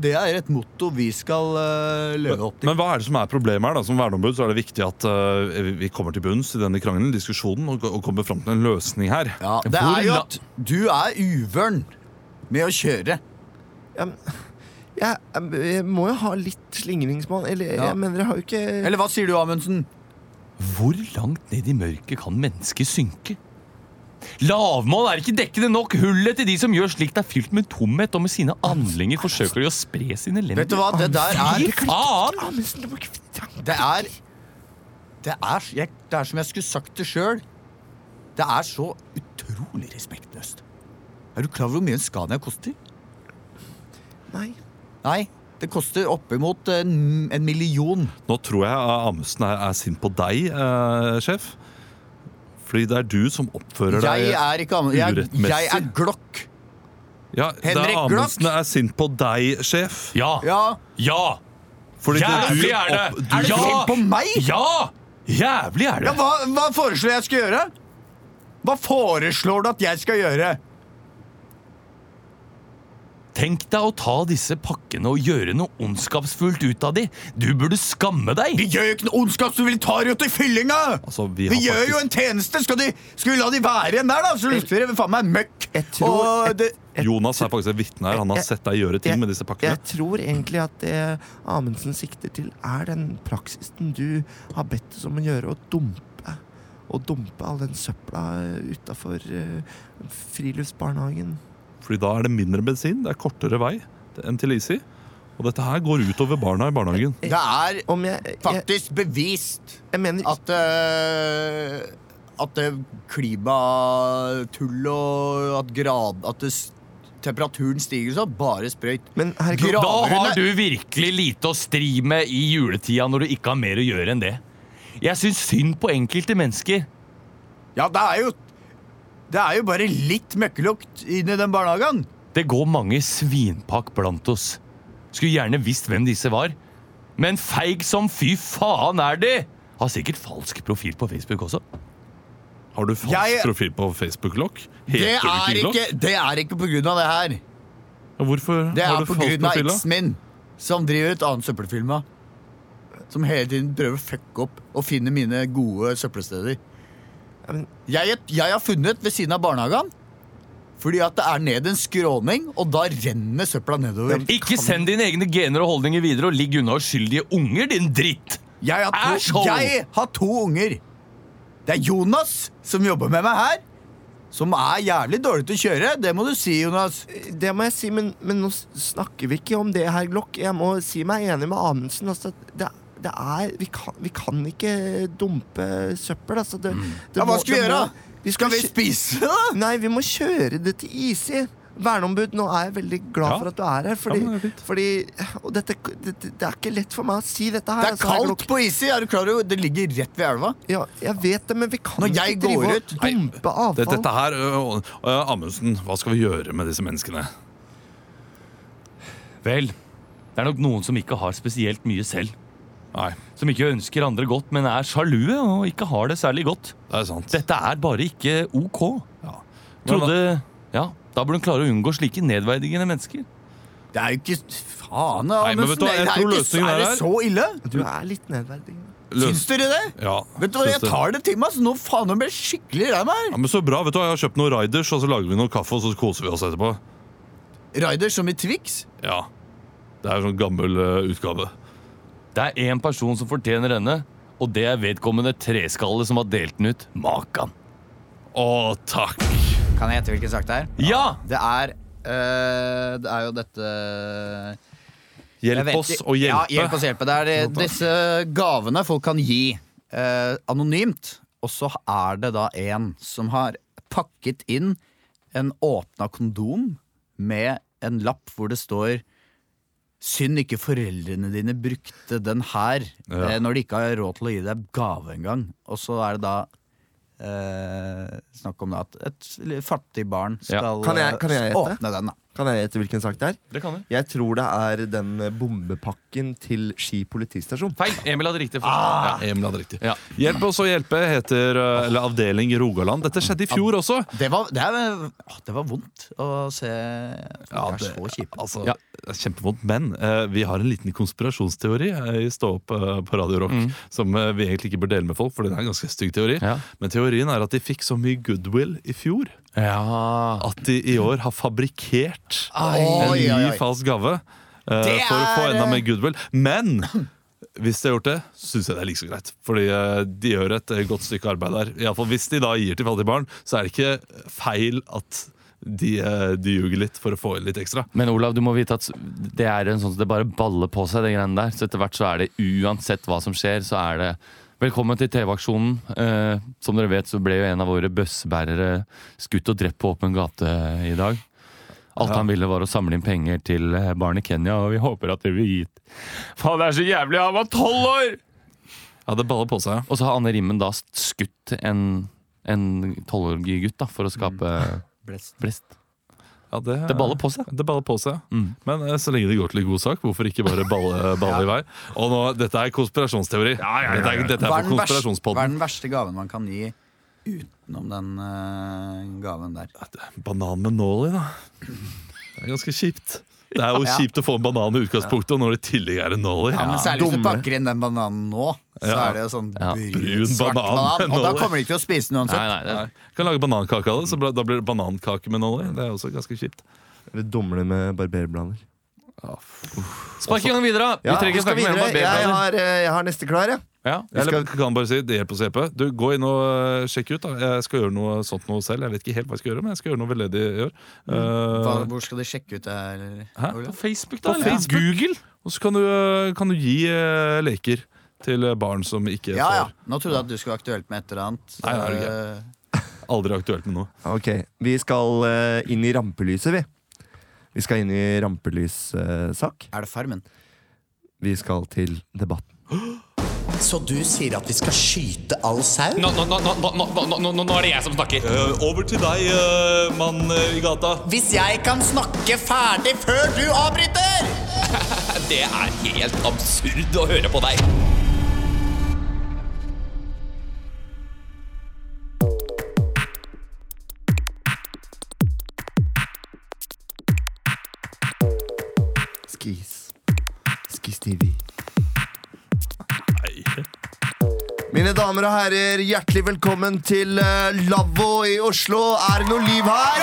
det er et motto vi skal uh, løpe opp til. Men hva er det som er problemet her? da? Som verneombud så er det viktig at uh, vi kommer til bunns i denne krangelen, diskusjonen, og, og kommer fram til en løsning her. Ja, det Hvor er jo at du er uvøren med å kjøre. Ja, jeg, jeg, jeg må jo ha litt slingringsmonn. Eller Ja. jeg mener, jeg har jo ikke Eller hva sier du, Amundsen? Hvor langt ned i mørket kan mennesket synke? Lavmål er ikke dekkende nok. Hullet til de som gjør slikt, er fylt med tomhet, og med sine anlinger forsøker de å spre sine sin Vet du hva, det der er faen! Ikke Det er Det er, jeg, det er som jeg skulle sagt det sjøl. Det er så utrolig respektløst. Er du klar over hvor mye en Scania koster? Nei. Nei, det koster oppimot en, en million. Nå tror jeg Amundsen er, er sint på deg, eh, sjef. Fordi det er du som oppfører Jeg deg er ikke Jeg, urettmessig. jeg er Glokk. ja, det Henrik er Amundsen er sint på deg, sjef. Ja! Ja, Ja! Fordi Jævlig du er det! opp- du- Er det ja! sint på meg? Ja! Jævlig er ja hva, hva foreslår jeg skal gjøre? Hva foreslår du at jeg skal gjøre? Tenk deg å ta disse pakkene og gjøre noe ondskapsfullt ut av de. Du burde skamme Vi deg! gjør jo ikke noe ondskapsfullt, vi tar jo til fyllinga! Altså, vi Vi har gjør jo en tjeneste! Skal, de, skal vi la de være igjen der, da? Så lukter det faen meg møkk. Jeg tror- Og det, Jonas er faktisk et vitne her. Han har Jeg- sett deg gjøre ting med disse pakkene. Jeg tror egentlig at det Amundsen sikter til, er den praksisen du har bedt oss om å gjøre, å dumpe. Å dumpe all den søpla utafor friluftsbarnehagen. Fordi da er det mindre bensin, det er kortere vei enn til Easy. Og dette her går utover barna i barnehagen. det er Om jeg, jeg, faktisk bevist jeg mener at uh, At det klimatullet og at grad At det temperaturen stiger sånn, bare sprøyt. Men herregud, Da har du virkelig lite å stri med i juletida når du ikke har mer å gjøre enn det. Jeg syns synd på enkelte mennesker. Ja, det er jo Det er jo bare litt møkkelukt inni den barnehagen. Det går mange svinpakk blant oss. Skulle gjerne visst hvem disse var. Men feig som fy faen er de! Har sikkert falsk profil på Facebook også. Har du falsk Jeg- profil på Facebook-lokk? Det er, ikke, det er ikke på grunn av det her. Hvorfor Det har er du på falsk grunn av profil? da? eksen min, som driver et annet søppelfirma. Som hele tiden prøver å fucke opp og finne mine gode søppelsteder. Jeg, jeg har funnet ved siden av barnehagen. Fordi at det er ned en skråning, og da renner søpla nedover. Ikke send dine egne gener og holdninger videre og ligg unna uskyldige unger, din dritt! Jeg har, to, jeg har to unger. Det er Jonas som jobber med meg her. Som er jævlig dårlig til å kjøre. Det må du si, Jonas. det må jeg si, men, men nå snakker vi ikke om det her, Glokk. Jeg må si meg enig med Amundsen. Altså, det, det er vi kan, vi kan ikke dumpe søppel, altså. Det, det Ja, hva må- skal vi gjøre? må- vi Skal vi kjø- spise, da? Nei, vi må kjøre det til Easy. Verneombud, nå er jeg veldig glad Ja. for at du er her. Fordi, Ja, det er fordi og dette, det, det er ikke lett for meg å si dette her. Det er altså, kaldt Glokk. på Easy. Er du klar over Det ligger rett ved elva. Ja, jeg vet det, men vi kan Når jeg ikke drive ut... og dumpe Det, avfall. dette her, uh, uh, Amundsen, hva skal vi gjøre med disse menneskene? Vel, det er nok noen som ikke har spesielt mye selv. Nei, Som ikke ønsker andre godt, men er sjalue og ikke har det særlig godt. det er sant. Dette er bare ikke ok. Ja. Trodde Ja, da burde hun klare å unngå slike nedverdigende mennesker. Det er jo ikke Faen, det er, er det så ille? Du er litt nedverdigende. Syns dere det? Ja, Vet du hva, Jeg tar det til meg, så nå faen jeg blir skikkelig lei meg. Ja, men Så bra. vet du hva, Jeg har kjøpt noen riders, og så lager vi noe kaffe, og så koser vi oss etterpå. Riders som i Twix. Ja. Det er en sånn gammel uh, utgave. Det er én person som fortjener denne, og det er vedkommende treskalle som har delt den ut. Makan. Å, takk. Kan jeg gjette hvilken sak det er? Ja! Det er øh, Det er jo dette Hjelp oss å hjelpe. Ja, hjelp oss hjelpe. Det er eh, disse gavene folk kan gi øh, anonymt. Og så er det da en som har pakket inn en åpna kondom med en lapp hvor det står Synd ikke foreldrene dine brukte den her Ja. eh, når de ikke har råd til å gi deg gave engang. Og så er det da eh, snakk om det at et fattig barn Ja. skal Kan jeg- eh, kan jeg åpne den. da Kan jeg gjette hvilken sak det er? Det kan du. Jeg tror det er den bombepakken til Ski politistasjon. Feil. Emil hadde riktig. Ah! Ja. Emil hadde riktig. Ja. Hjelp oss å hjelpe heter eller Avdeling Rogaland. Dette skjedde i fjor også. Det var, det, er, det var vondt å se Ja, Det så kjipe. Altså, Ja. det er Kjempevondt. Men uh, vi har en liten konspirasjonsteori eh, i Stå opp uh, på Radio Rock som uh, vi egentlig ikke bør dele med folk, for det er en ganske stygg teori. Ja. Men teorien er at de fikk så mye goodwill i fjor Ja. at de i år har fabrikkert Oi, en ny oi, oi. falsk gave uh, Det for å få er, enda eh, mer goodwill. Men hvis de har gjort det, syns jeg det er like så greit. Fordi uh, de gjør et eh, godt stykke arbeid der. I alle fall Hvis de da gir til fattige barn, så er det ikke feil at de, eh, de ljuger litt for å få inn litt ekstra. Men Olav, du må vite at det er en sånn at det bare baller på seg, de greiene der. Så etter hvert så er det uansett hva som skjer, så er det Velkommen til TV-aksjonen. Eh, som dere vet, så ble jo en av våre bøssebærere skutt og drept på åpen gate i dag. Alt han ville, var å samle inn penger til eh, barn i Kenya, og vi håper at det blir gitt. Faen, det er så jævlig! Han var tolv år! Ja, det baller på seg. Og så har Anne Rimmen da skutt en en tolvårig gutt da, for å skape blest. blest. Ja, det, Det baller på seg. Det baller på seg. Mm. Men eh, så lenge det går til en god sak, hvorfor ikke bare balle, balle i vei? Og nå, Dette er konspirasjonsteori. Dette er, dette er Hva er, verste, hva er den verste gaven man kan gi utenom den uh, gaven der? Banan med nål i, da. Det er ganske kjipt. Det er jo Ja. kjipt å få en banan i utgangspunktet, og når det i tillegg er en nolly. Ja, men Særlig hvis du pakker inn den bananen nå, så Ja. er det jo sånn Ja. brun, Brun svart banan banan. Og da kommer de ikke til å spise den Nei, uansett. nei, det, Nei. Kan lage banankake av det, så da blir det banankake med nolly. Det er også ganske kjipt. Eller dumle med barberblader. Spark i gang videre! da. Vi Ja, trenger vi ikke snakke mer om videre. Jeg har, eh, jeg har neste klar, jeg. Ja. Eller skal- kan bare si, det hjelper å se på. Du, Gå inn og uh, sjekk ut. da Jeg skal gjøre noe sånt noe selv. Jeg vet ikke helt hva jeg skal gjøre, men jeg skal gjøre noe veldedig i år. Hva, Uh, hvor skal du sjekke ut det her? Hæ? På Facebook, På da. eller? Facebook. Google. og så kan du, kan du gi uh, leker til barn som ikke Ja, ja. Nå trodde jeg at du skulle være aktuelt med et eller annet. Nei, det er det ikke. Aldri aktuelt med noe. Ok, Vi skal uh, inn i rampelyset, vi. Vi skal inn i rampelyssak. Er det Farmen? Vi skal til debatten. Så du sier at vi skal skyte all sau? Nå, nå, nå, nå, nå, nå, nå, nå er det jeg som snakker. Eh, over til deg, eh, mann eh, i gata. Hvis jeg kan snakke ferdig før du avbryter! Det er helt absurd å høre på deg. Damer og herrer, hjertelig velkommen til uh, Lavvo i Oslo. Er det noe liv her?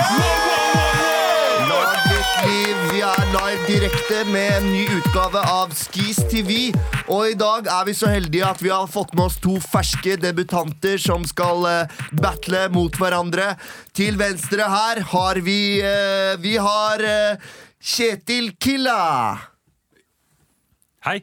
Lag liv. Vi er live direkte med en ny utgave av Skis TV. Og i dag er vi så heldige at vi har fått med oss to ferske debutanter som skal uh, battle mot hverandre. Til venstre her har vi uh, Vi har Kjetil Killa. Hei.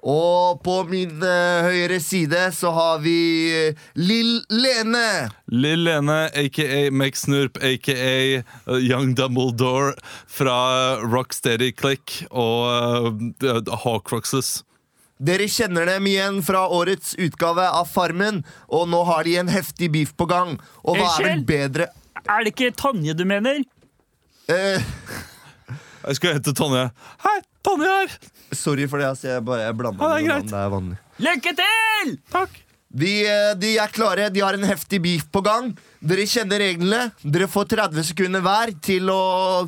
Og på min uh, høyre side så har vi uh, Lill Lene. Lill Lene, aka Max Snurp, aka uh, Young Dumbledore fra Rocksteady Click og uh, Hawkroxes. Dere kjenner dem igjen fra årets utgave av Farmen, og nå har de en heftig beef på gang. Og hva er vel bedre Er det ikke Tanje du mener? eh, Jeg skal hente Tonje. Hei, Tonje her! Sorry for det, altså, jeg, bare, jeg blanda Ja, det er greit. Det er vanlig. Lykke til! Takk. De, eh, de er klare, de har en heftig beef på gang. Dere kjenner reglene. Dere får 30 sekunder hver til å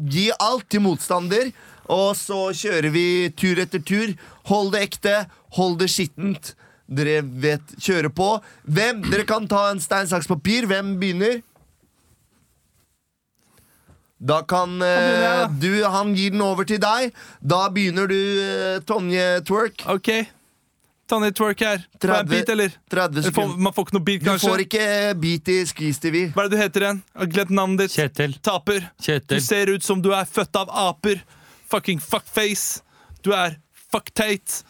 gi alt til motstander. Og så kjører vi tur etter tur. Hold det ekte, hold det skittent. Dere vet kjøre på. Hvem? Dere kan ta en stein, saks, papir. Hvem begynner? Da kan eh, du Han gir den over til deg. Da begynner du, eh, Tonje Twerk. OK. Tonje Twerk her. Får jeg en 30 beat, eller? 30 Eller får- sekunder. Man får ikke noe beat, Du kanskje? får ikke beat i Skis TV. Hva er det du heter igjen? Jeg har glemt navnet ditt. Kjetil. Taper. Du Kjetil. ser ut som du er født av aper. Fucking fuckface. Du er fuckteit.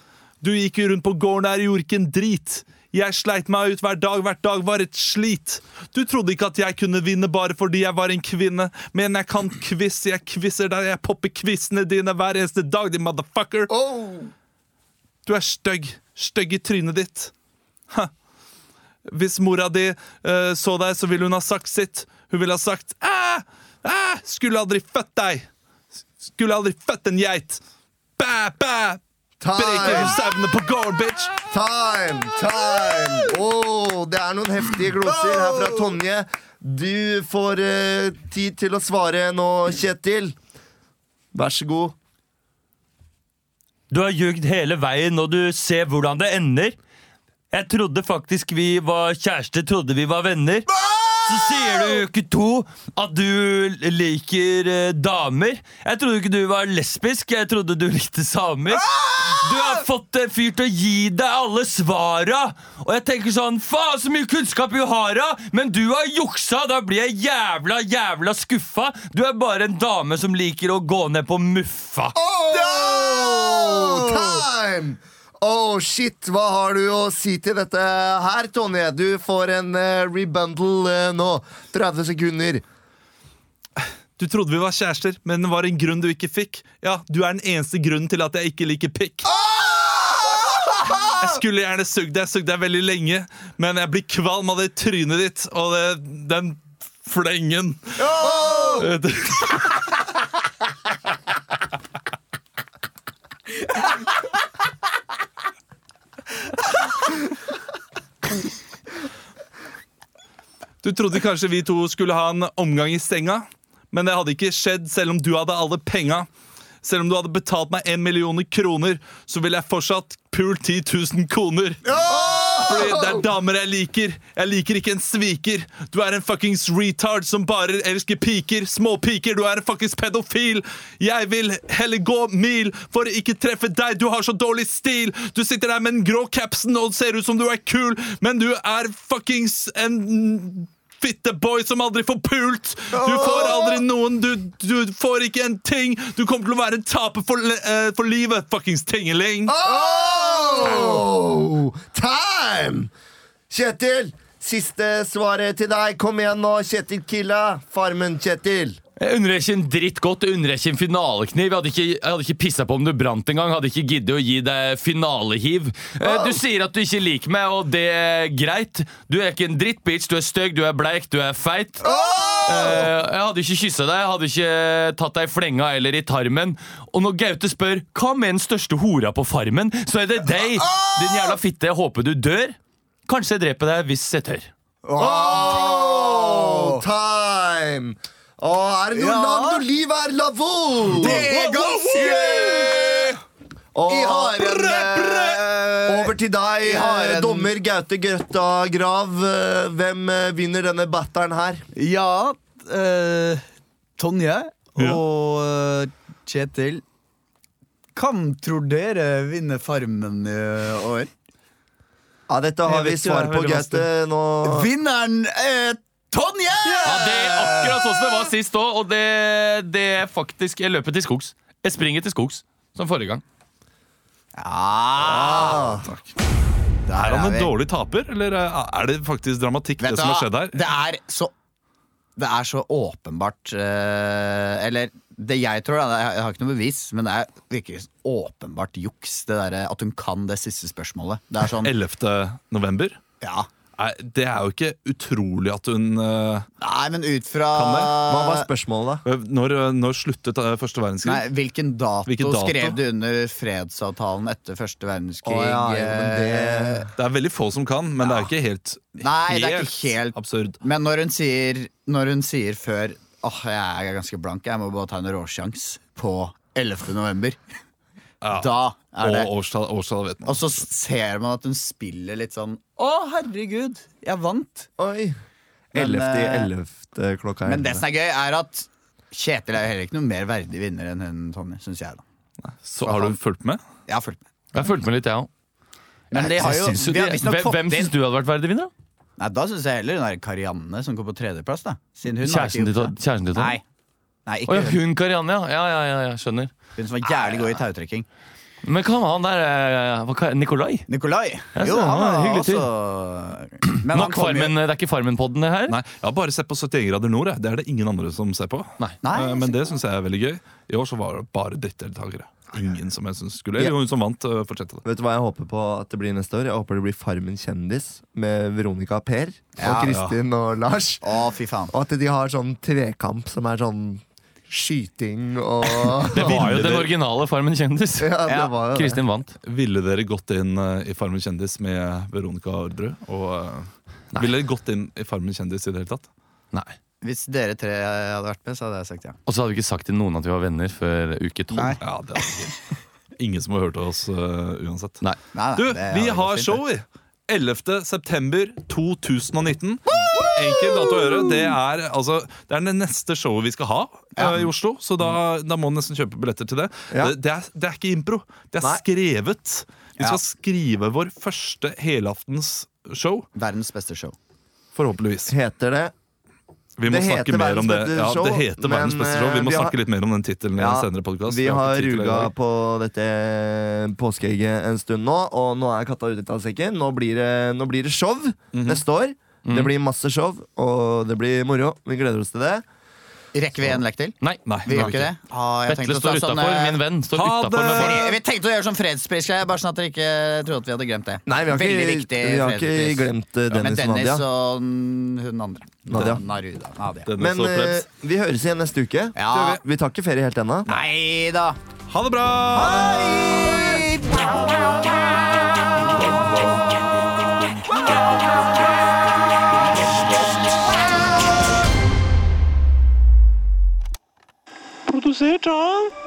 Du gikk jo rundt på gården der og gjorde ikke en drit. Jeg sleit meg ut hver dag. Hvert dag var et slit. Du trodde ikke at jeg kunne vinne bare fordi jeg var en kvinne, men jeg kan quiz. Jeg quizer deg. Jeg popper quizene dine hver eneste dag, din motherfucker. Du er stygg. Stygg i trynet ditt. Ha. Hvis mora di uh, så deg, så ville hun ha sagt sitt. Hun ville ha sagt Æ! Æ! Skulle aldri født deg! Skulle aldri født en geit! Bæ! Bæ! Breker Time! sauene på gården, bitch! Time! Time! Åh, det er noen heftige gloser her fra Tonje. Du får eh, tid til å svare nå, Kjetil. Vær så god. Du har ljugd hele veien, og du ser hvordan det ender. Jeg trodde faktisk vi var kjærester, trodde vi var venner. Så sier du uke to at du liker eh, damer. Jeg trodde ikke du var lesbisk, jeg trodde du likte samer. Du har fått en fyr til å gi deg alle svara. Og jeg tenker sånn, faen så mye kunnskap du har, da! Men du har juksa, da blir jeg jævla, jævla skuffa. Du er bare en dame som liker å gå ned på muffa. Oh, time! Oh, shit, hva har du å si til dette her, Tonje? Du får en uh, rebundle uh, nå. 30 sekunder. Du trodde vi var kjærester, men det var en grunn du ikke fikk. Ja, du er den eneste grunnen til at jeg ikke liker pikk. Jeg skulle gjerne sugd deg, sugd deg veldig lenge, men jeg blir kvalm av det trynet ditt og det, den flengen. Eh, Du trodde kanskje vi to skulle ha en omgang i senga, men det hadde ikke skjedd selv om du hadde alle penga. Selv om du hadde betalt meg en million kroner, så ville jeg fortsatt pult 10 000 koner. Fordi det er damer jeg liker. Jeg liker ikke en sviker. Du er en fuckings retard som bare elsker piker. Små piker. Du er en fuckings pedofil. Jeg vil heller gå mil for å ikke treffe deg. Du har så dårlig stil. Du sitter der med den grå capsen og ser ut som du er kul, men du er fuckings en fitteboy som aldri får pult. Du får aldri noen. Du, du får ikke en ting. Du kommer til å være en taper for, uh, for livet. Fuckings tingeling. Oh, time! Kjetil, siste svaret til deg. Kom igjen nå, Kjetil Killa. Farmen, Kjetil. Jeg unner deg ikke en dritt godt, jeg unner ikke en finalekniv. Jeg hadde ikke, jeg hadde ikke pissa på om du brant engang. Hadde ikke giddet å gi deg finalehiv. Eh, Du sier at du ikke liker meg, og det er greit. Du er ikke en dritt, bitch. Du er stygg, du er bleik, du er feit. Eh, Jeg hadde ikke kyssa deg, jeg hadde ikke tatt deg i flenga eller i tarmen. Og når Gaute spør hva med den største hora på farmen, så er det deg. Din jævla fitte. Jeg håper du dør. Kanskje jeg dreper deg hvis jeg tør. Oh, time! Å, er det noe Ja. lag når livet er lavvo? Det er ganske Og I haren over til deg, haren. eh, dommer Gaute Grøtta Grav. Eh, Hvem eh, vinner denne batteren her? Ja, eh, Tonje og eh, Kjetil. Hvem tror dere vinner Farmen i år? Ja, Dette har vi svar på, Gaute. Nå Vinneren er Tonje! Ja, Det er akkurat sånn som det var sist òg, og det, det er faktisk Jeg løper til skogs. Jeg springer til skogs, som forrige gang. Ja, Der Er han en dårlig taper, eller er det faktisk dramatikk, Vet det som har skjedd her? Det er så Det er så åpenbart eh, Eller det jeg tror, da, jeg har ikke noe bevis, men det er virkelig åpenbart juks. Det der, at hun kan det siste spørsmålet. Det er sånn 11. november? Ja. Nei, det er jo ikke utrolig at hun eh, Nei, men ut fra Kan det? Hva var spørsmålet, da? Når, når sluttet eh, første verdenskrig? Nei, hvilken dato, Hvilken dato? skrev du under fredsavtalen etter første verdenskrig? Å, ja, ja, men det- Eh, Det er veldig få som kan, men det er jo ikke helt, Nei, det er ikke helt absurd. Men når hun sier, når hun sier før Åh, jeg er ganske blank, jeg må bare ta en råsjans på 11. november. Ja. Da er det Og årstall, årstall vet man. Og så ser man at hun spiller litt sånn Å, herregud, jeg vant! Oi. Men, 11. i eh, 11. klokka Men det som er gøy, er at Kjetil er jo heller ikke noe mer verdig vinner enn hun Tonje, Synes jeg. da Så har du fulgt med? Jeg har fulgt med. Jeg har fulgt med litt, jeg òg. Men det har jo vi har visstnok Hvem, hvem syns du hadde vært verdig vinner? Nei, Da syns jeg heller hun er Karianne som går på tredjeplass. da Siden hun har Kjæresten ikke til gjort det. kjæresten ditt Tom? Nei. ikke Å ja, hun. Karianne, ja. Ja, ja, ja, ja. Skjønner. Hun som var jævlig god i tautrekking. Men hva med han der eh, hva Nikolai? Nikolai. Jo, han er var hyggelig også Men han Nok kom jo- farmen, Det er ikke Farmen-podden, det her? Nei, Jeg har bare sett på 71 grader nord. jeg. Det er det ingen andre som ser på. Nei. Nei, Eh, Men det syns jeg er veldig gøy. I år så var det bare drittdeltakere. Ingen som jeg synes skulle Eller hun som vant, eh, fortsette det. Vet du hva jeg håper på at det blir neste år? Jeg håper det blir Farmen kjendis med Veronica og Per. Ja, og Kristin og Lars. Å, fy faen. Og at de har sånn trekamp som er sånn skyting og Det var jo den originale Farmen kjendis. Ja, det var jo det. Kristin vant. Ville dere gått inn eh, i Farmen kjendis med Veronica Ordre? Og eh, ville dere gått inn i Farmen kjendis i det hele tatt? Nei. Hvis dere tre hadde vært med, så hadde jeg sagt ja. Og så hadde vi ikke sagt til noen at vi var venner før uke tolv. Ja, det Ingen som har hørt oss uh, uansett. Nei. Nei, nei, Du, vi har show, vi! 11. september 2019. Enkel dato å gjøre. Det er, altså, det er det neste showet vi skal ha eh, i Oslo, så da, da må du nesten kjøpe billetter til det. Ja. Det, det, er, det er ikke impro. Det er Nei. skrevet. Vi skal skrive vår første helaftens show. Verdens beste show. forhåpentligvis. Heter det Vi må snakke mer om det. Ja, det heter Verdens beste show. Vi eh, må vi har- snakke litt mer om den tittelen i Ja, en senere podkast. Vi har ruga på dette påskeegget en stund nå, og nå er katta ute av sekken. Nå blir det, nå blir det show Mhm. neste år. Det blir masse show, og det blir moro. Vi gleder oss til det. Rekker vi en lek til? Nei. Nei, Vi gjør ikke det? Ah, Vetle står utafor. Sånn, Min venn står Ha utafor det! Vi tenkte å gjøre sånn fredspris, bare sånn at dere ikke trodde at vi hadde glemt det. Nei, vi har Veldig ikke, vi har ikke glemt Dennis, ja, Men Dennis, og Nadia. hun andre. Nadia. Naruda. Nadia. Men eh, vi høres igjen neste uke. Ja. Vi tar ikke ferie helt ennå. Nei da. Ha det bra! Produsert av